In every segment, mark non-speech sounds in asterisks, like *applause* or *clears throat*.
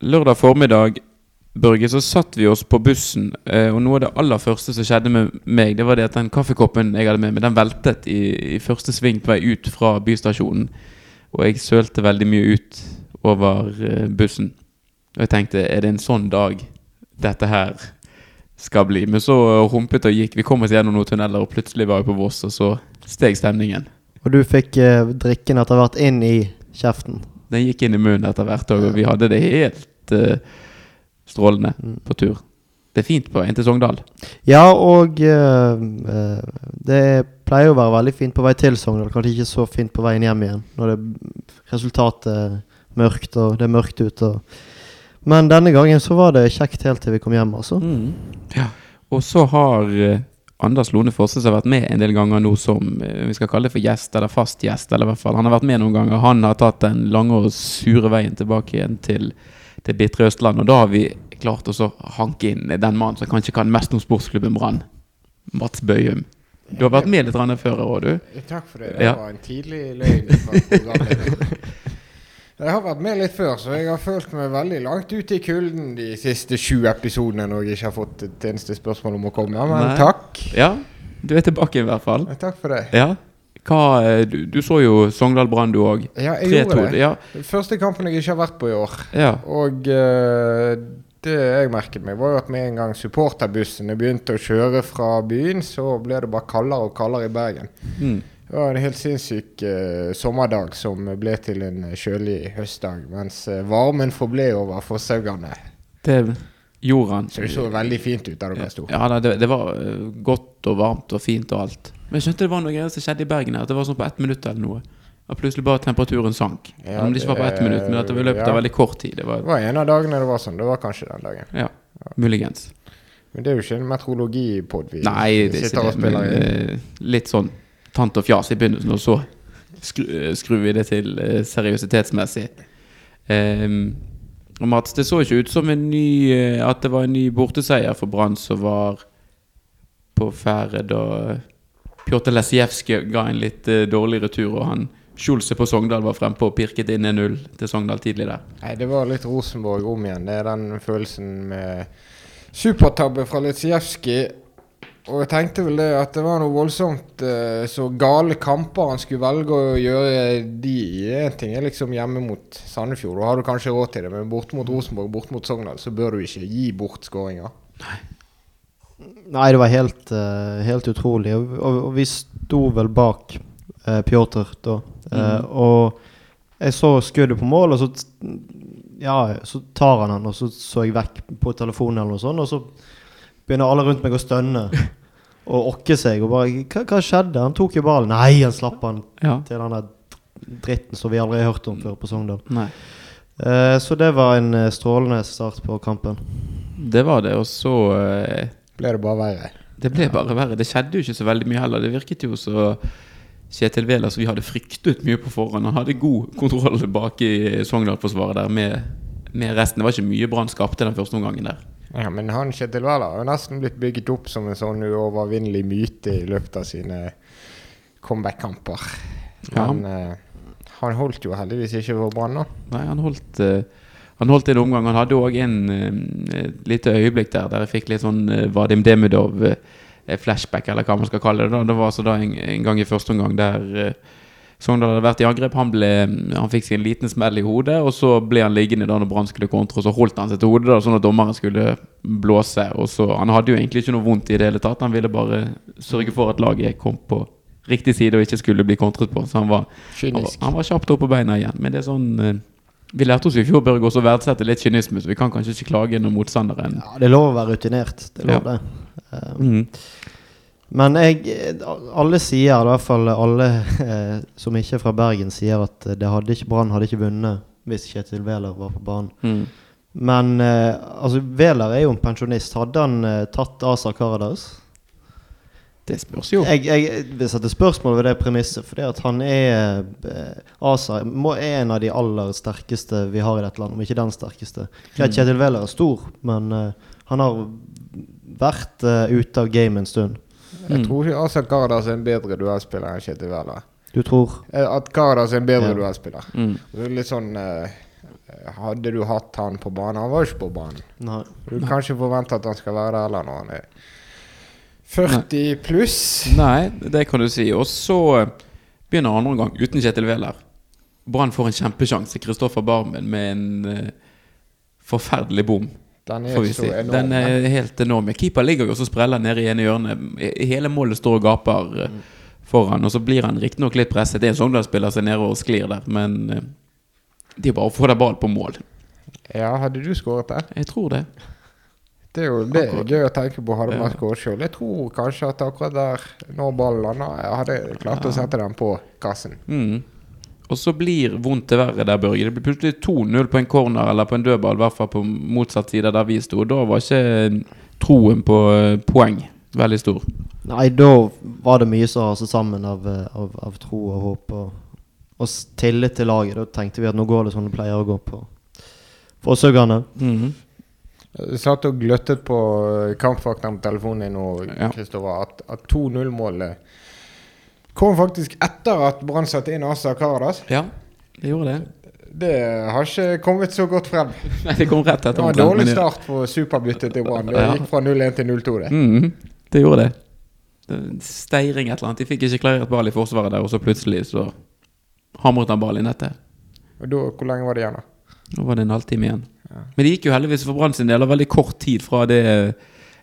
lørdag formiddag Børge, så satt vi oss på bussen, eh, og noe av det aller første som skjedde med meg, det var det at den kaffekoppen jeg hadde med meg, den veltet i, i første sving på vei ut fra bystasjonen. Og jeg sølte veldig mye ut over eh, bussen. Og jeg tenkte, er det en sånn dag dette her skal bli? Men så humpet og gikk. Vi kom oss gjennom noen tunneler, og plutselig var vi på Voss, og så steg stemningen. Og du fikk eh, drikken etter hvert inn i kjeften. Den gikk inn i munnen etter hvert, og vi hadde det helt uh, strålende på tur. Det er fint på veien til Sogndal. Ja, og eh, det pleier å være veldig fint på vei til Sogndal. Kanskje ikke så fint på veien hjem igjen, når det, resultatet er mørkt, og det er mørkt ute. Men denne gangen så var det kjekt helt til vi kom hjem, altså. Ja. Og så har Anders Lone Fosse har vært med en del ganger nå som eh, vi skal kalle det for gjest, eller fast gjest. eller i hvert fall Han har vært med noen ganger. Han har tatt den lange og sure veien tilbake igjen til, til bitre Østland. Og da har vi klart å hanke inn den mannen som kanskje kan mest om sportsklubben Brann. Mats Bøyum. Du har vært med litt før òg, du. Takk for det. Det Ja. var en tidlig løgn. *laughs* Jeg har vært med litt før, så jeg har følt meg veldig langt ute i kulden de siste sju episodene når jeg ikke har fått et eneste spørsmål om å komme. Men Nei. takk. Ja, du er tilbake i hvert fall. Takk for det. Ja. Hva, eh, du, du så jo Sogndal Brann, du òg. Ja, jeg gjorde det. Ja. Første kampen jeg ikke har vært på i år. ja. Og uh, det jeg merket meg, var jo at med en gang supporterbussene begynte å kjøre fra byen, så ble det bare kaldere og kaldere i Bergen. Mm. Det var en helt sinnssyk eh, sommerdag som ble til en kjølig høstdag, mens eh, varmen forble over forsaugene. Det gjorde han. Så det så veldig fint ut der dere sto. Ja, det, det var eh, godt og varmt og fint og alt. Men jeg skjønte det var noe greier som skjedde i Bergen her. At det var sånn på ett minutt eller noe. At plutselig bare temperaturen sank. Ja, Om det ikke var på ett minutt, men at det var løpet ja. av veldig kort tid. Det var, Det var en av dagene det var sånn. Det var kanskje den dagen. ja, muligens. Men det er jo ikke en meteorologipod vi Nei, det er ikke det. Men eh, litt sånn tant og fjas i begynnelsen, og så skru, eh, skrur vi det til eh, seriøsitetsmessig. Um, og Mats, det så ikke ut som ny, eh, at det var en ny borteseier for Brann som var på ferde da Pjotr Lesijevskij ga en litt dårlig retur, og han Schulze på Sogndal var frempå og pirket inn 1-0 til Sogndal tidlig der. Nei, det var litt Rosenborg om igjen. Det er den følelsen med supertabbe fra Litsijevskij. Og jeg tenkte vel det at det var noe voldsomt eh, så gale kamper han skulle velge å gjøre de i. En ting er liksom hjemme mot Sandefjord, da har du kanskje råd til det, men bort mot Rosenborg, bort mot Sogndal, så bør du ikke gi bort skåringer. Nei, det var helt, eh, helt utrolig. Og, og, og vi sto vel bak uh, Pjotr da. Eh, og jeg så skuddet på mål, og så Ja, så tar han den, og så så jeg vekk på telefonen eller noe sånt, og så begynner alle rundt meg å stønne og okke seg. Og bare hva, hva skjedde? Han tok jo ballen. Nei, han slapp han Ja. til den der dritten som vi aldri har hørt om før på Sogndal. Nei. Eh, så det var en eh, strålende start på kampen. Det var det, og så eh, Ble det bare verre. Det ble bare verre. Det skjedde jo ikke så veldig mye heller. Det virket jo så Kjetil Wæler som vi hadde fryktet mye på forhånd. Han hadde god kontroll bak i Sogndal-forsvaret der med, med resten. Det var ikke mye Brann skapte den første omgangen der. Ja, men han Kjetil Wæler har jo nesten blitt bygget opp som en sånn uovervinnelig myte i løpet av sine comeback-kamper. Ja. Men eh, han holdt jo heldigvis ikke for Brann, da. Nei, han holdt eh, Han holdt en omgang. Han hadde òg en uh, lite øyeblikk der der jeg fikk litt sånn uh, Vadim Demidov eh, flashback, eller hva man skal kalle det. da Det var altså da en, en gang i første omgang der uh, Sogndal hadde vært i angrep. Han, ble, han fikk seg en liten smell i hodet, og så ble han liggende da når Brann skulle kontre, og så holdt han seg til hodet da sånn at dommeren skulle blåse. Og så, Han hadde jo egentlig ikke noe vondt i det hele tatt. Han ville bare sørge for at laget kom på riktig side og ikke skulle bli kontret på. Så han var, han var, han var kjapt opp på beina igjen. Men det er sånn eh, Vi lærte oss i fjor Børge, også å verdsette litt kynisme, så vi kan kanskje ikke klage når motstanderen Ja, det er lov å være rutinert. Det er lov, Ja. det. Eh, Mhm. Men jeg, alle sier, i hvert fall alle eh, som ikke er fra Bergen, sier at det hadde ikke Brann hadde ikke vunnet hvis Kjetil Wæler var på banen. Mm. Men eh, altså, Wæler er jo en pensjonist. Hadde han eh, tatt Asa Karadas? Det spørs jo. Jeg, jeg vil sette spørsmål ved det premisset, fordi at han er eh, Asa må, er en av de aller sterkeste vi har i dette landet, om ikke den sterkeste. Greit, Kjetil Wæler er stor, men eh, han har vært eh, ute av game en stund. Jeg Mm. tror ikke Asa Karadas er en bedre duellspiller enn Kjetil Wæler. Du tror Eh, At Karadas er en bedre Ja. duellspiller. Mm. Det litt sånn eh, hadde du hatt han på banen Han var jo ikke på banen. Nei. Du kan ikke forvente at han skal være der eller når han er 40 pluss. Nei, det kan du si. Og så eh, begynner andre omgang uten Kjetil Wæler. Brann får en kjempesjanse. Kristoffer Barmen med en uh, forferdelig bom, Den er så enorm. Den er helt enorm. Keeper ligger jo og så spreller nede i ene hjørnet. Hele målet står og gaper mm. foran, og så blir han riktignok litt presset. Det er en Sogndal-spiller er nede og sklir der, men eh, det er bare å få deg ball på mål. Ja, hadde du skåret der? Jeg tror det. Det er jo det er gøy å tenke på. Hadde man skåret sjøl. Jeg tror kanskje at akkurat der, når ballen landa, jeg hadde klart å sette den på kassen. Mm. Og så blir vondt til verre der, Børge. Det blir plutselig 2-0 på en corner eller på en dødball, i hvert fall på motsatt side der vi sto. Da var ikke troen på eh, poeng veldig stor. Nei, da var det mye som raste sammen av, eh, av, av tro og håp og, og tillit til laget. Da tenkte vi at nå går det som det pleier å gå på Fosshaugane. -hmm. Jeg satt og gløttet på eh, på telefonen din nå, Ja. Kristoffer, at, at 2-0-målet kom faktisk etter at Brann satte inn Asa Karadas. Ja, det gjorde det. Det har ikke kommet så godt frem. *laughs* Nei, det kom rett Det var en dårlig ja. start på superbyttet til Brann. Det Ja. gikk fra 0-1 til 0-2, det. Mm, Det gjorde det. det. Steiring et eller annet. De fikk ikke klarert ball i forsvaret der, og så plutselig så hamret han ball i nettet. Og da, hvor lenge var det igjen, da? Nå var det en halvtime igjen. Men det gikk jo heldigvis for Brann sin del og veldig kort tid fra det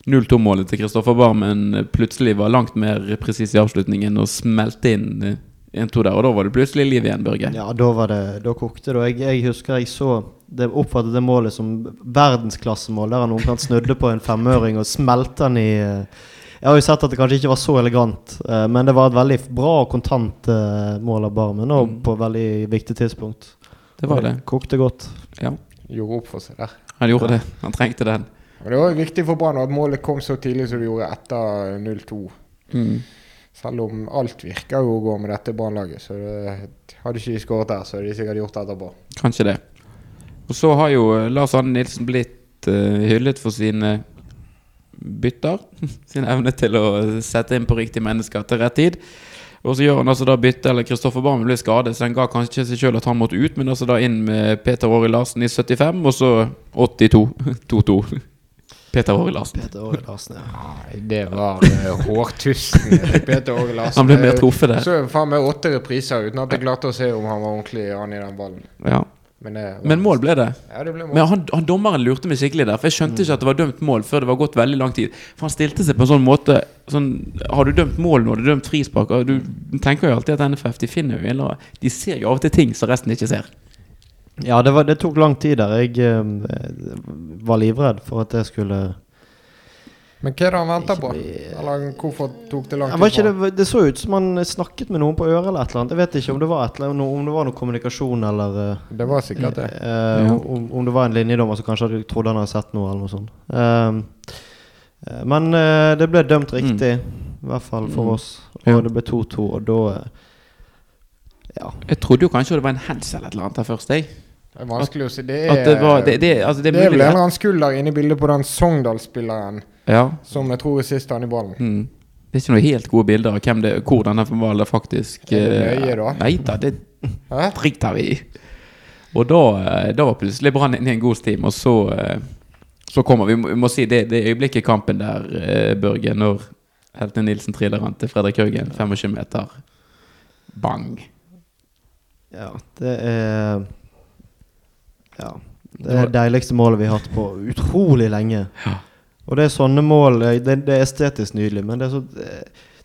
0-2-målet til Kristoffer Barmen plutselig var langt mer presis i avslutningen og smelte inn eh, 1-2 der. Og da var det plutselig liv igjen, Børge. Ja, da var det Da kokte det. Og jeg, jeg husker jeg så det oppfattet det målet som verdensklassemål, der han omtrent snudde på en femøring og smelte den i eh, Jeg har jo sett at det kanskje ikke var så elegant, eh, men det var et veldig bra og kontant eh, mål av Barmen, og Mm. på et veldig viktig tidspunkt. Det var det. Kokte godt. Ja, Gjorde opp for seg der. han gjorde det. Han trengte den. Og det var viktig for Brann at målet kom så tidlig som det gjorde etter 0-2. Mm. Selv om alt virker jo å gå med dette Brannlaget. Så det, hadde ikke de skåret der, så hadde de sikkert gjort det etterpå. Kanskje det. Og så har jo eh, Lars Anne Nilsen blitt uh, hyllet for sine bytter. *laughs* Sin evne til å sette inn på riktige mennesker til rett tid. Og så gjør han altså da bytte, eller Kristoffer Barmen ble skadet, så han ga kanskje ikke seg sjøl at han måtte ut, men altså da inn med Peter Åri Larsen i 75, og så 82. 2-2. *laughs* Peter Åri Larsen. Peter Åge Larsen, ja. Nei, det var uh, hårtusten til Peter Åge Larsen. Han ble mer truffet der. Så faen meg åtte repriser uten at jeg klarte å se om han var ordentlig an i den ballen. Ja. Men, det var, Men mål ble det. Ja, det ble mål. Men han, han dommeren lurte meg skikkelig der, for jeg skjønte ikke at det var dømt mål før det var gått veldig lang tid. For han stilte seg på en sånn måte sånn, Har du dømt mål nå, har du dømt frispark Du tenker jo alltid at NFF de finner jo eller De ser jo av og til ting som resten ikke ser. Ja, det, var, det tok lang tid der. Jeg eh, var livredd for at det skulle Men hva er det han venter på? Eller hvorfor tok det lang tid? det, det så ut som han snakket med noen på øret eller et eller annet. Jeg vet ikke om det var, et, eller om det var noe kommunikasjon eller eh, Det var sikkert det. eh, Ja. om, om det var en linjedommer som kanskje trodde han hadde sett noe eller noe sånt. Ehm, eh, men eh, det ble dømt riktig, i hvert fall for Mm. oss. Og Ja. det ble 2-2, og da eh, Ja. Jeg trodde jo kanskje det var en hands eller et eller annet der først, jeg. Det er vanskelig å si. Det er, det var Det, det, altså, det det er vel en eller annen skulder inne i bildet på den Sogndal-spilleren Ja. som jeg tror er sist han i ballen. Mm. Det er ikke noen helt gode bilder av hvem det, hvor denne ballen faktisk Er det eh, nøye, da? Nei da, det driter vi i. Og da, eh, da var plutselig Brann inne i en god stim, og så eh, Så kommer vi, må- vi må si det, det øyeblikket i kampen der, Børge, når Helte Nilsen triller han til Fredrik Haugen, 25 meter. Bang. ja. Det er Ja. Det er det deiligste målet vi har hatt på utrolig lenge. Ja. Og det er sånne mål eh, Det, det er estetisk nydelig, men det er så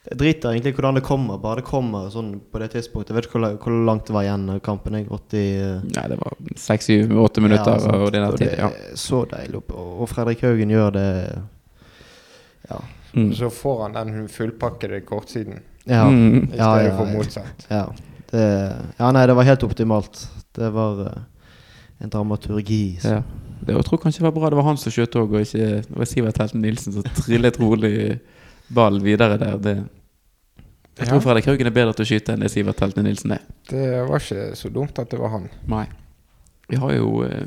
Jeg driter egentlig i hvordan det kommer, bare det kommer sånn på det tidspunktet. Jeg vet ikke hvor, hvor langt det var igjen av kampen. Jeg gått i eh, Nei, det var seks, syv, åtte minutter, Ja, sant. og det der Og det Ja. er så deilig. Og, Fredrik Haugen gjør det Ja. Mm. Så får han den fullpakkede kortsiden Ja, Mm. i stedet ja, for motsatt. ja. Det, ja, nei, det var helt optimalt. Det var eh, en dramaturgi. så- Ja. Det jeg tror kanskje det var bra det var han som skjøt òg, og ikke det var Sivert Helten Nilsen som trillet rolig ball videre der. Det, jeg tror Ja. Fredrik Haugen er bedre til å skyte enn det Sivert Helten Nilsen er. Det var ikke så dumt at det var han. Nei. Vi har jo eh,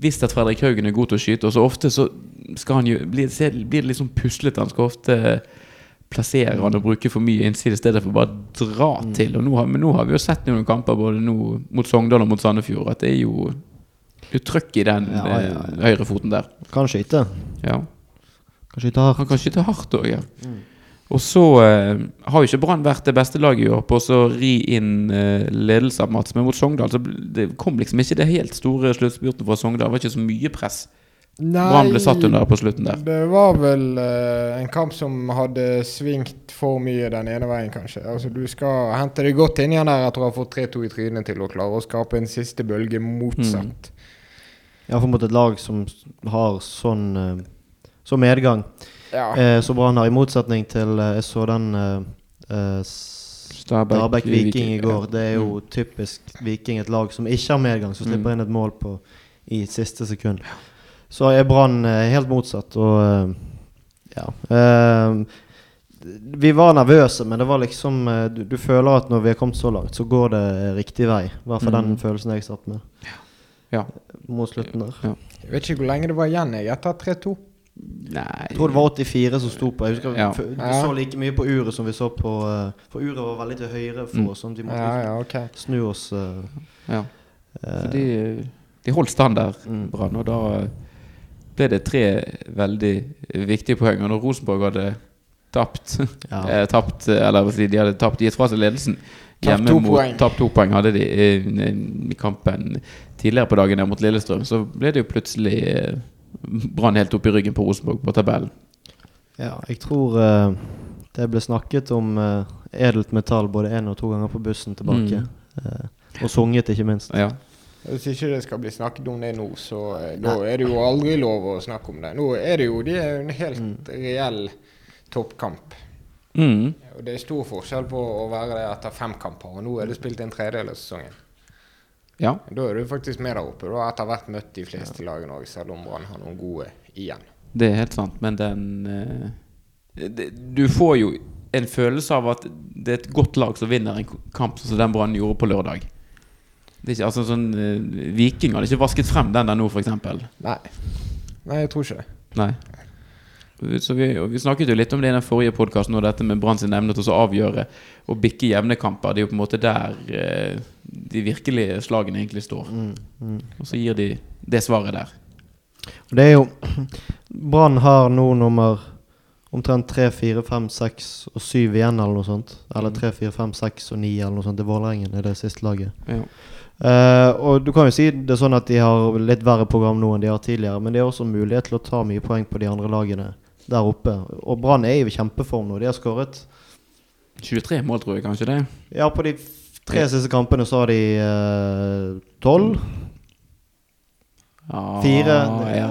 visst at Fredrik Haugen er god til å skyte, og så ofte så skal han jo bli, se, blir det litt sånn puslete. Han skal ofte plassere han og bruke for mye innside i stedet for bare dra til. Og nå har, men nå har vi jo sett noen kamper både nå mot Sogndal og mot Sandefjord at det er jo litt trøkk i den Ja, ja, ja. eh, høyrefoten der. Kan skyte. Ja. Kan skyte hardt. Han kan skyte hardt òg, ja. Mm. Og så eh, har jo ikke Brann vært det beste laget i år på å så ri inn eh, ledelse av Mats, men mot Sogndal så det kom liksom ikke det helt store sluttspurten fra Sogndal. Det var ikke så mye press. Brann ble satt under på slutten der. Det var vel eh, en kamp som hadde svingt for mye den ene veien, kanskje. Altså Du skal hente deg godt inn igjen der etter å ha fått 3-2 i trynet til å klare å skape en siste bølge motsatt. Iallfall mot et lag som har sånn eh, så medgang. Ja. Eh, så Brann har, i motsetning til eh, Jeg så den eh, eh, Stabæk, Viking i går. ja. Det er jo Mm. typisk Viking, et lag som ikke har medgang, som slipper Mm. inn et mål på i siste sekund. Så er Brann helt motsatt, og ja. Eh, vi var nervøse, men det var liksom du, du føler at når vi har kommet så langt, så går det riktig vei. I hvert fall Mm. den følelsen jeg satt med Ja. Mot slutten der. Jeg vet ikke hvor lenge det var igjen jeg etter 3-2. Nei Jeg tror det var 84 som sto på. Jeg husker Ja. Vi så like mye på uret som vi så på eh, For uret var veldig til høyre for Mm. oss, sånn vi måtte Ja, liksom ja, ok. snu oss. Uh, Ja. eh, Så de, de holdt stand der, Mm. Brann, og da ble det tre veldig viktige poeng. Og når Rosenborg hadde tapt ja. tapt, Eller hva skal si, de hadde tapt gitt fra seg ledelsen hjemme to mot. Tapt to poeng hadde de i, i kampen tidligere på dagen der mot Lillestrøm. Så ble det jo plutselig eh, Brann helt opp i ryggen på Rosenborg på tabellen. Ja, jeg tror uh, det ble snakket om uh, edelt metall både én og to ganger på bussen tilbake. Mm. Uh, og sunget, ikke minst. Ja. Hvis ikke det skal bli snakket om det nå, så da er det jo aldri lov å snakke om det. Nå er det jo det er en helt Mm. reell toppkamp. Mm. Og det er stor forskjell på å være det etter fem kamper, og nå er det spilt en tredjedel av sesongen. ja. Da er du faktisk med der oppe. Du har etter hvert møtt de fleste lagene òg, selv om Brann har noen gode igjen. Det er helt sant, men den uh, det, Du får jo en følelse av at det er et godt lag som vinner en kamp sånn som den Brann gjorde på lørdag. Det er ikke, altså sånn uh, Viking hadde ikke vasket frem den der nå, f.eks. Nei. Nei, jeg tror ikke det. Nei. Så vi, vi snakket jo litt om det i den forrige podkasten, dette med Brann sin evne til å avgjøre og bikke jevne kamper. Det er jo på en måte der eh, de virkelige slagene egentlig står. Mm, mm. Og så gir de det svaret der. Og det er jo *clears throat* Brann har nå nummer omtrent 3, 4, 5, 6 og 7 igjen, eller noe sånt. Eller 3, 4, 5, 6 og 9, eller noe sånt. Det er Vålerengen, er det siste laget. Ja. Uh, og du kan jo si det er sånn at de har litt verre program nå enn de har tidligere, men de har også mulighet til å ta mye poeng på de andre lagene der oppe. Og Brann er jo i kjempeform nå. De har skåret 23 mål, tror jeg kanskje det. Ja, på de tre siste kampene så har de eh, tolv. Ja, Fire ja, ja,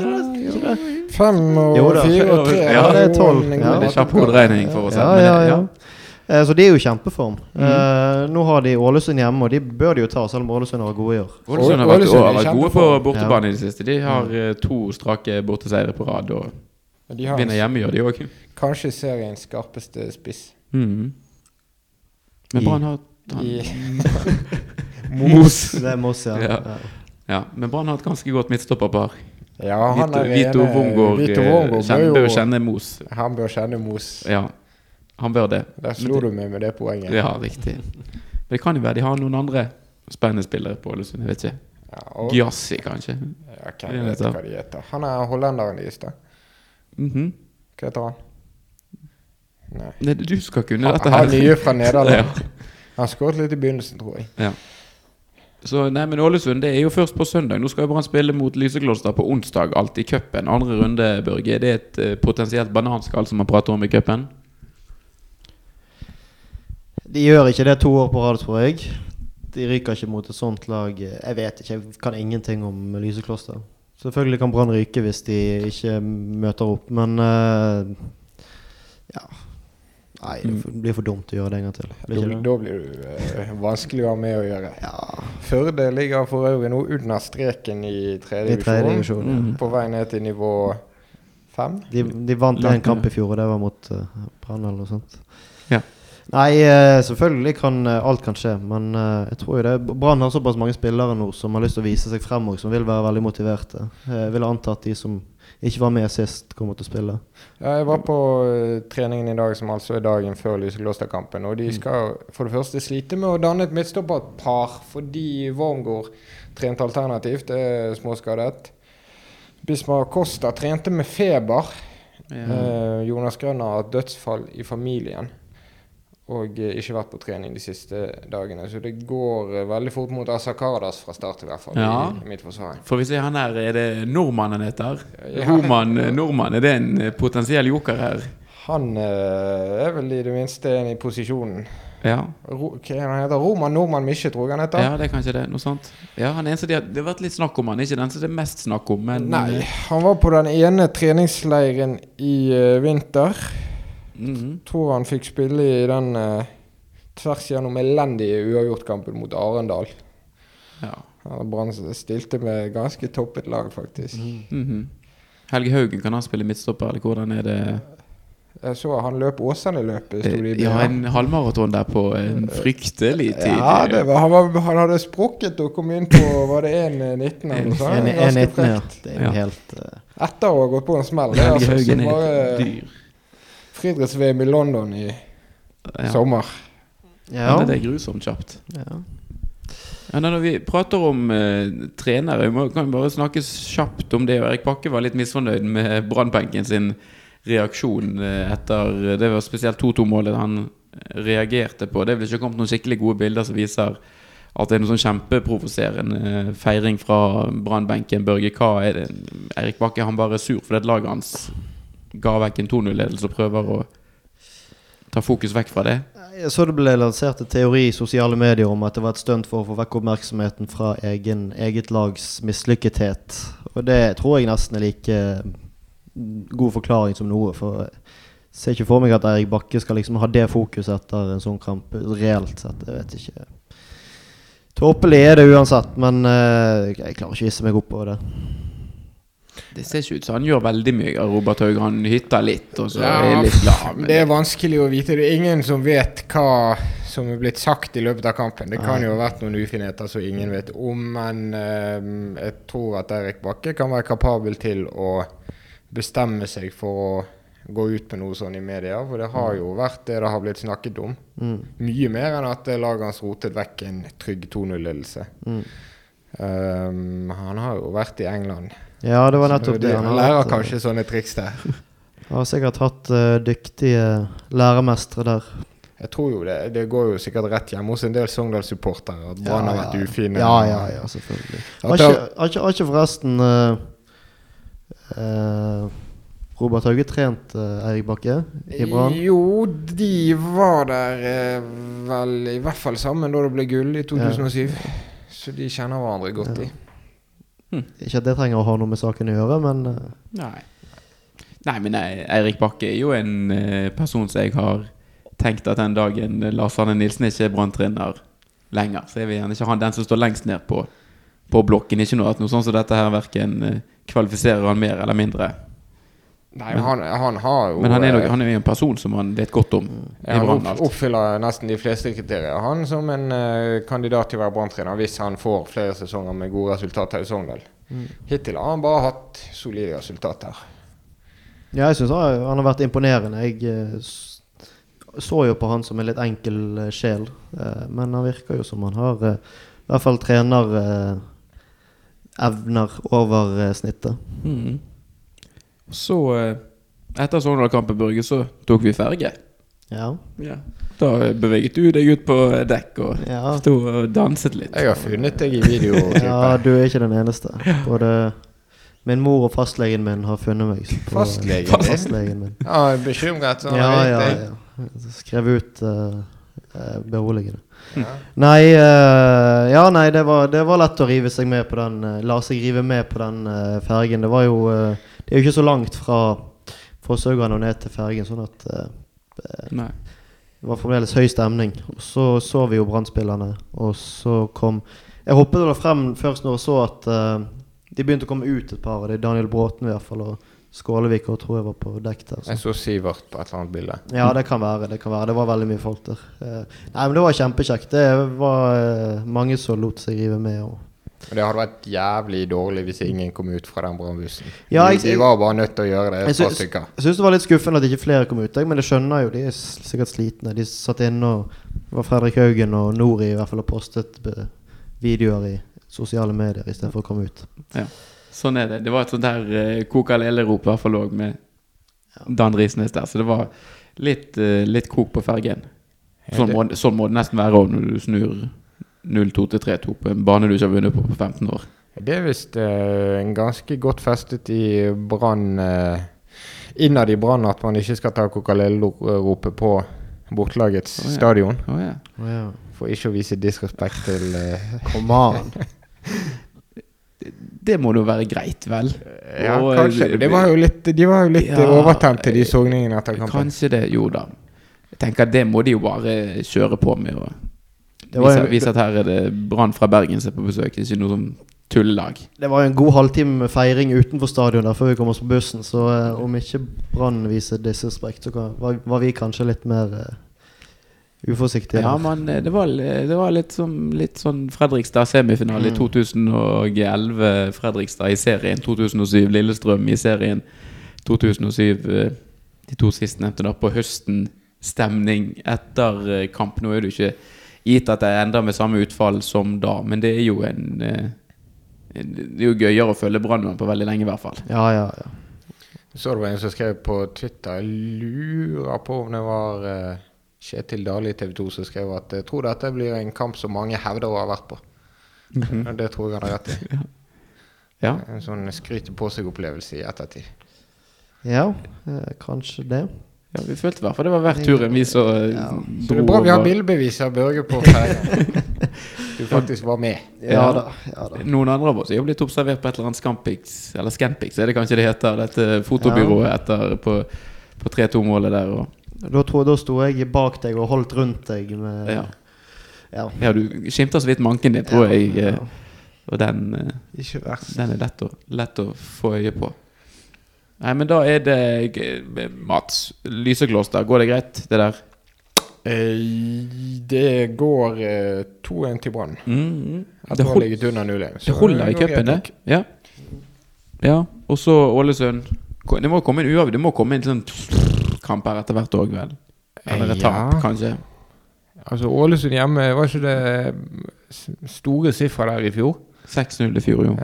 det? Det? Fem og Jo fire og tre. ja, det er tolv. Ja. Det er kjapp hoderegning for oss. Ja, men det- ja, ja. Eh, så de er jo i kjempeform. Mm. Eh, nå har de Ålesund hjemme, og de bør de jo ta, selv om Ålesund har vært gode i år. Ålesund har vært, Ålesund har vært gode på bortebane i det siste. De har eh, to strake borteseiere på rad og De har vinner hjemme, gjør de òg. kanskje seriens skarpeste spiss. Mm. Men Brann har I *laughs* Mos. Det er Mos, ja. Ja. ja. Men Brann har et ganske godt midtstopperpar. Ja, han er Vito Wongård eh, bør kjenne Mos. Han bør kjenne Mos. Ja, han bør det. Der slo du meg med det poenget. Ja, riktig. Men det kan jo være de har noen andre spennende spillere på Ålesund. Jeg vet ikke. Ja, Giassi, kanskje. ja, Jeg hvem vet vet hva de heter. Han er hollenderen deres, da. Mhm. Hva heter han? Nei. Nei, du skal kunne dette her. han nye fra Nederland. *laughs* Ja. Han skåret litt i begynnelsen, tror jeg. Så nei, men Ålesund det er jo først på søndag. Nå skal jo Brann spille mot Lysekloster på onsdag, alt i cupen. Andre runde, Børge. Er det et eh, potensielt bananskall som man prater om i cupen? De gjør ikke det to år på rad, tror jeg. De ryker ikke mot et sånt lag. Jeg vet ikke, jeg kan ingenting om Lysekloster. Selvfølgelig kan Brann ryke hvis de ikke møter opp, men uh, Ja. Nei, det blir for dumt å gjøre det en gang til. Da, Blir ikke det? da blir du uh, vanskelig å ha med å gjøre. Ja, Førde ligger for øvrig nå under streken i tredje divisjon. Mhm. På vei ned til nivå fem. De, de vant en kamp i fjor, og det var mot uh, Brann eller noe sånt. Ja. Nei, eh, selvfølgelig kan eh, alt kan skje, men eh, jeg tror jo det Brann har såpass mange spillere nå som har lyst til å vise seg frem og som vil være veldig motiverte. Jeg vil anta at de som ikke var med sist, kommer til å spille. Ja, jeg var på treningen i dag, som altså er dagen før Lyseklosterkampen. Og de skal for det første slite med å danne et midtstopperpar fordi Wormgård trent alternativt. Er småskadet. Bismar Costa trente med feber. Ja. Eh, Jonas Grønner har hatt dødsfall i familien. Og eh, ikke vært på trening de siste dagene. Så det går eh, veldig fort mot Asakardas fra start, i hvert fall. Ja. I, mitt forsvar. For hvis han her, er det nordmann han heter? Ja. Roman eh, Nordmann, er det en potensiell joker her? Han er vel i det minste en i posisjonen. Ja. Ro, hva han heter Roman Nordmann Misje, tror jeg han heter. ja, det er kanskje det. Noe sånt. Ja, han er eneste de har, Det har vært litt snakk om han, ikke den som det er mest snakk om, men Nei, han var på den ene treningsleiren i eh, vinter. Mhm. Tror han fikk spille i den eh, tvers gjennom elendige uavgjortkampen mot Arendal. ja. Brann stilte med ganske toppet lag, faktisk. Mhm. Helge Haugen, kan han spille midtstopper, eller hvordan er det? Jeg så han løp Åsane-løpet. Ja, en halvmaraton der på en fryktelig tid. Ja, det var, han, var, han hadde sprukket og kom inn på Var det 1,19 eller noe sånt? En- en Ganske 19, ja. frekt. Det er jo Ja. eh, Etter å ha gått på en smell. Er Helge altså Haugen er bare dyr. Friidretts-VM i London i Ja. sommer. Ja. Ja. Det er grusomt kjapt. ja. Ja, når vi prater om eh, trenere, vi må, kan vi bare snakke kjapt om det. og Erik Bakke var litt misfornøyd med Brannbenken sin reaksjon eh, etter Det var spesielt 2-2-målet han eh, reagerte på. Det er vel ikke kommet noen skikkelig gode bilder som viser at det er noe sånn kjempeprovoserende eh, feiring fra Brannbenken. Børge, hva er det? Erik Bakke han bare er sur fordi laget hans ga vekk en 2-0-ledelse og prøver å ta fokus vekk fra det. Jeg så det ble lansert en teori i sosiale medier om at det var et stunt for å få vekk oppmerksomheten fra egen, eget lags mislykkethet. Og det tror jeg nesten er like god forklaring som noe. For jeg ser ikke for meg at Eirik Bakke skal liksom ha det fokuset etter en sånn kamp, reelt sett. Jeg vet ikke. Tåpelig er det uansett, men eh, jeg klarer ikke å hisse meg opp over det. Det ser ikke ut som han gjør veldig mye Robert Haug. Han hytter litt, og så Ja, er litt lav. Det er vanskelig å vite. Det er ingen som vet hva som er blitt sagt i løpet av kampen. Det kan jo ha vært noen ufinheter som ingen vet om, men eh, jeg tror at Eirik Bakke kan være kapabel til å bestemme seg for å gå ut med noe sånn i media. For det har jo vært det det har blitt snakket om. Mm. Mye mer enn at laget hans rotet vekk en trygg 2-0-ledelse. Mm. Um, han har jo vært i England. Ja, det var nettopp det. Han lærer hatt, eh, kanskje sånne triks der. *laughs* Har sikkert hatt uh, dyktige læremestere der. Jeg tror jo det. Det går jo sikkert rett hjemme hos en del Sogndal-supportere at Brann har vært ufine. Ja, ja, ja, selvfølgelig. Har ikke, har ikke, har ikke forresten uh, uh, Robert Hauge trent uh, Eirik Bakke i Brann? Jo, de var der vel i hvert fall sammen da det ble gull i 2007. Så de kjenner hverandre godt, de. Ikke at det trenger å ha noe med saken å gjøre, men eh, Nei. Nei, men nei, Eirik Bakke er jo en eh, person som jeg har tenkt at den dagen Lars Arne Nilsen ikke er branntrener lenger, så jeg vil gjerne ikke ha den som står lengst ned på, på blokken. Ikke noe at noe sånt som dette her verken eh, kvalifiserer han mer eller mindre. Nei, men han, han har jo Men han er, eh, nok, han er jo en person som man vet godt om ja, han opp, oppfyller nesten de fleste kriterier. Han som en uh, kandidat til å være branntrener hvis han får flere sesonger med gode resultater i Sogndal. Mm. Hittil har han bare hatt solide resultater. ja, jeg syns han, han har vært imponerende. Jeg uh, så jo på han som en litt enkel uh, sjel, men han virker jo som han har i hvert fall trener evner over snittet. Mhm. Så, eh, etter Sogndal-kampen, Børge, så tok vi ferge. Ja. Ja. Da beveget du deg ut på dekk og ja. sto og danset litt. Jeg har funnet deg i video. *laughs* Ja, du er ikke den eneste. Både min mor og fastlegen min har funnet meg. på- Fastlegen fastlegen min. Ja, bekymret. Ja, ja, ja. Skrev ut eh, eh, beroligende. Nei, uh, ja, nei det, var, det var lett å rive seg med på den uh, La seg rive med på den uh, fergen. Det var jo Det er jo ikke så langt fra Fra og ned til fergen, sånn at det var fremdeles høy stemning. Og så så vi jo Brann-spillerne, og så kom Jeg hoppet da frem først når jeg så at de begynte å komme ut et par. og Det er Daniel Bråten i hvert fall, og Skålevik og tror jeg var på dekk der. Så. Jeg så Sivert på et eller annet bilde. Ja, det kan være. Det kan være Det var veldig mye folk der. Eh, nei, men det var kjempekjekt. Det var eh, mange som lot seg rive med. Og Men Det hadde vært jævlig dårlig hvis ingen kom ut fra den brannbussen. Ja, de, de var bare nødt til å gjøre det. Jeg syns- Jeg syns det var litt skuffende at ikke flere kom ut, men det skjønner jo. De er sikkert slitne. De satt inne og var Fredrik Haugen og Nori i hvert fall og postet videoer i sosiale medier istedenfor å komme ut. Sånn er det. Det var et sånt der uh, koka-lele-rop i hvert fall òg med Dan Risnes der. Så det var litt, uh, litt kok på fergen. Sånn må, sånn må det nesten være òg når du snur 0-2 til 3-2 på en bane du ikke har vunnet på på 15 år. Det er visst uh, ganske godt festet i Brann uh, Innad i Brann at man ikke skal ta Kokalele-ropet på bortelagets oh, ja. stadion. Oh, ja. For ikke å vise disrespekt til uh, Come on. *laughs* Det må jo være greit, vel? Ja, Og, kanskje. eh, Det var jo litt, de var jo litt Ja, overtent til de sogningene etter kampen. Kanskje det. Jo da. Jeg tenker Det må de jo bare kjøre på med. Og Det var vise, vise at her er det Brann fra Bergen som er på besøk, ikke noe sånn tullelag. Det var jo en god halvtime med feiring utenfor stadion der før vi kom oss på bussen, så eh, om ikke Brann viser disrespekt, så var, var vi kanskje litt mer eh, uforsiktige. Ja, men eh, det var, det var litt, som, litt sånn Fredrikstad semifinale i Mm. 2011. Fredrikstad i serien 2007. Lillestrøm i serien 2007. eh, De to sistnevnte da på høsten. Stemning etter eh, kamp. Nå er det ikke gitt at det ender med samme utfall som da, men det er jo en Det er jo gøyere å følge Brannmann på veldig lenge, i hvert fall. ja, ja, ja. Så det var en som skrev på Twitter Jeg lurer på om det var eh, Kjetil Dale i TV 2 som skrev at jeg tror dette blir en kamp som mange hevder å ha vært på. Og Det tror jeg han har rett i. *laughs* Ja. En sånn skryte på seg-opplevelse i ettertid. Ja, eh, kanskje det. ja, Vi følte i hvert fall det var verdt turen, vi som eh, Ja. Så det er bra vi har bildebevis av Børge på ferja. *laughs* Du faktisk var med. Ja, Ja. da. Ja, da. Noen andre av oss er jo blitt observert på et eller annet Scampix, eller Scampix er det kanskje det heter, dette fotobyrået etter på, på 3-2-målet der. Og, Da, tror, da sto jeg bak deg og holdt rundt deg med ja. ja. ja, du skimter så vidt manken din, tror Ja, jeg, eh, ja. og den, eh, Ikke verst. den er lett å, lett å få øye på. Nei, men da er det eh, Mats Lysekloster, går det greit, det der? Eh, det går eh, 2-1 til Brann. Mm, Etter det, å ha ligget under 0-1. det holder i cupen, det. Ja. ja. Og så Ålesund. Det må komme en uavgjort. Det må komme en sånn kamp her etter hvert òg, vel? Eller et Ja. tap, kanskje. Altså Ålesund hjemme, var ikke det store sifra der i fjor? 6-0 i fjor, jo.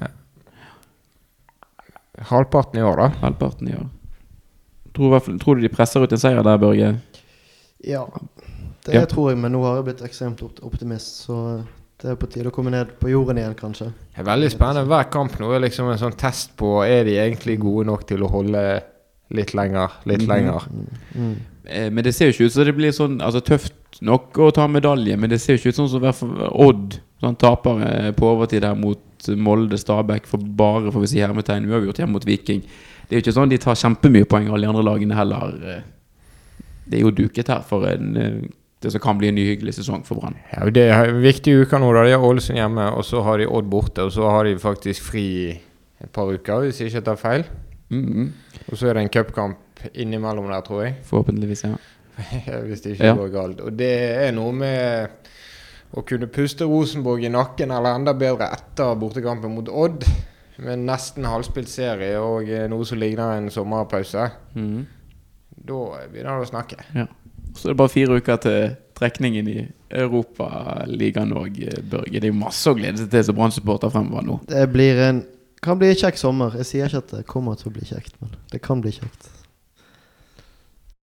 Halvparten i år, da. Halvparten i år. Tror, tror du de presser ut en seier der, Børge? ja. Det Ja. tror jeg, men nå har jeg blitt ekstremt optimist, så det er på tide å komme ned på jorden igjen, kanskje. Det er veldig spennende. Hver kamp nå er liksom en sånn test på Er de egentlig gode nok til å holde litt lenger, litt Mhm. lenger. Mm. Eh, men det ser jo ikke ut som det blir sånn altså, tøft nok å ta medalje, men det ser jo ikke ut sånn som fall Odd. Sånn, taper eh, på overtid her mot Molde Stabæk for bare får vi si hermetegn uavgjort hjemme mot Viking. Det er jo ikke sånn de tar kjempemye poeng, alle de andre lagene heller. eh. Det er jo duket her for en, det som kan bli en ny hyggelig sesong for Brann. Ja, det er en viktig uke nå. da De har Ålesund hjemme, og så har de Odd borte. Og så har de faktisk fri et par uker, hvis jeg ikke tar feil. Mhm. Og så er det en cupkamp innimellom der, tror jeg. Forhåpentligvis, *laughs* ja. hvis det ikke Ja. går galt. Og det er noe med å kunne puste Rosenborg i nakken, eller enda bedre etter bortekampen mot Odd. Med nesten halvspilt serie og eh, noe som ligner en sommerpause. Mm. Da begynner det å snakke. ja. Så er det bare fire uker til trekningen i Europaligaen òg, Børge. Det er jo masse å glede seg til som Brann-supporter fremover nå. Det blir en kan bli kjekk sommer. Jeg sier ikke at det kommer til å bli kjekt, men det kan bli kjekt.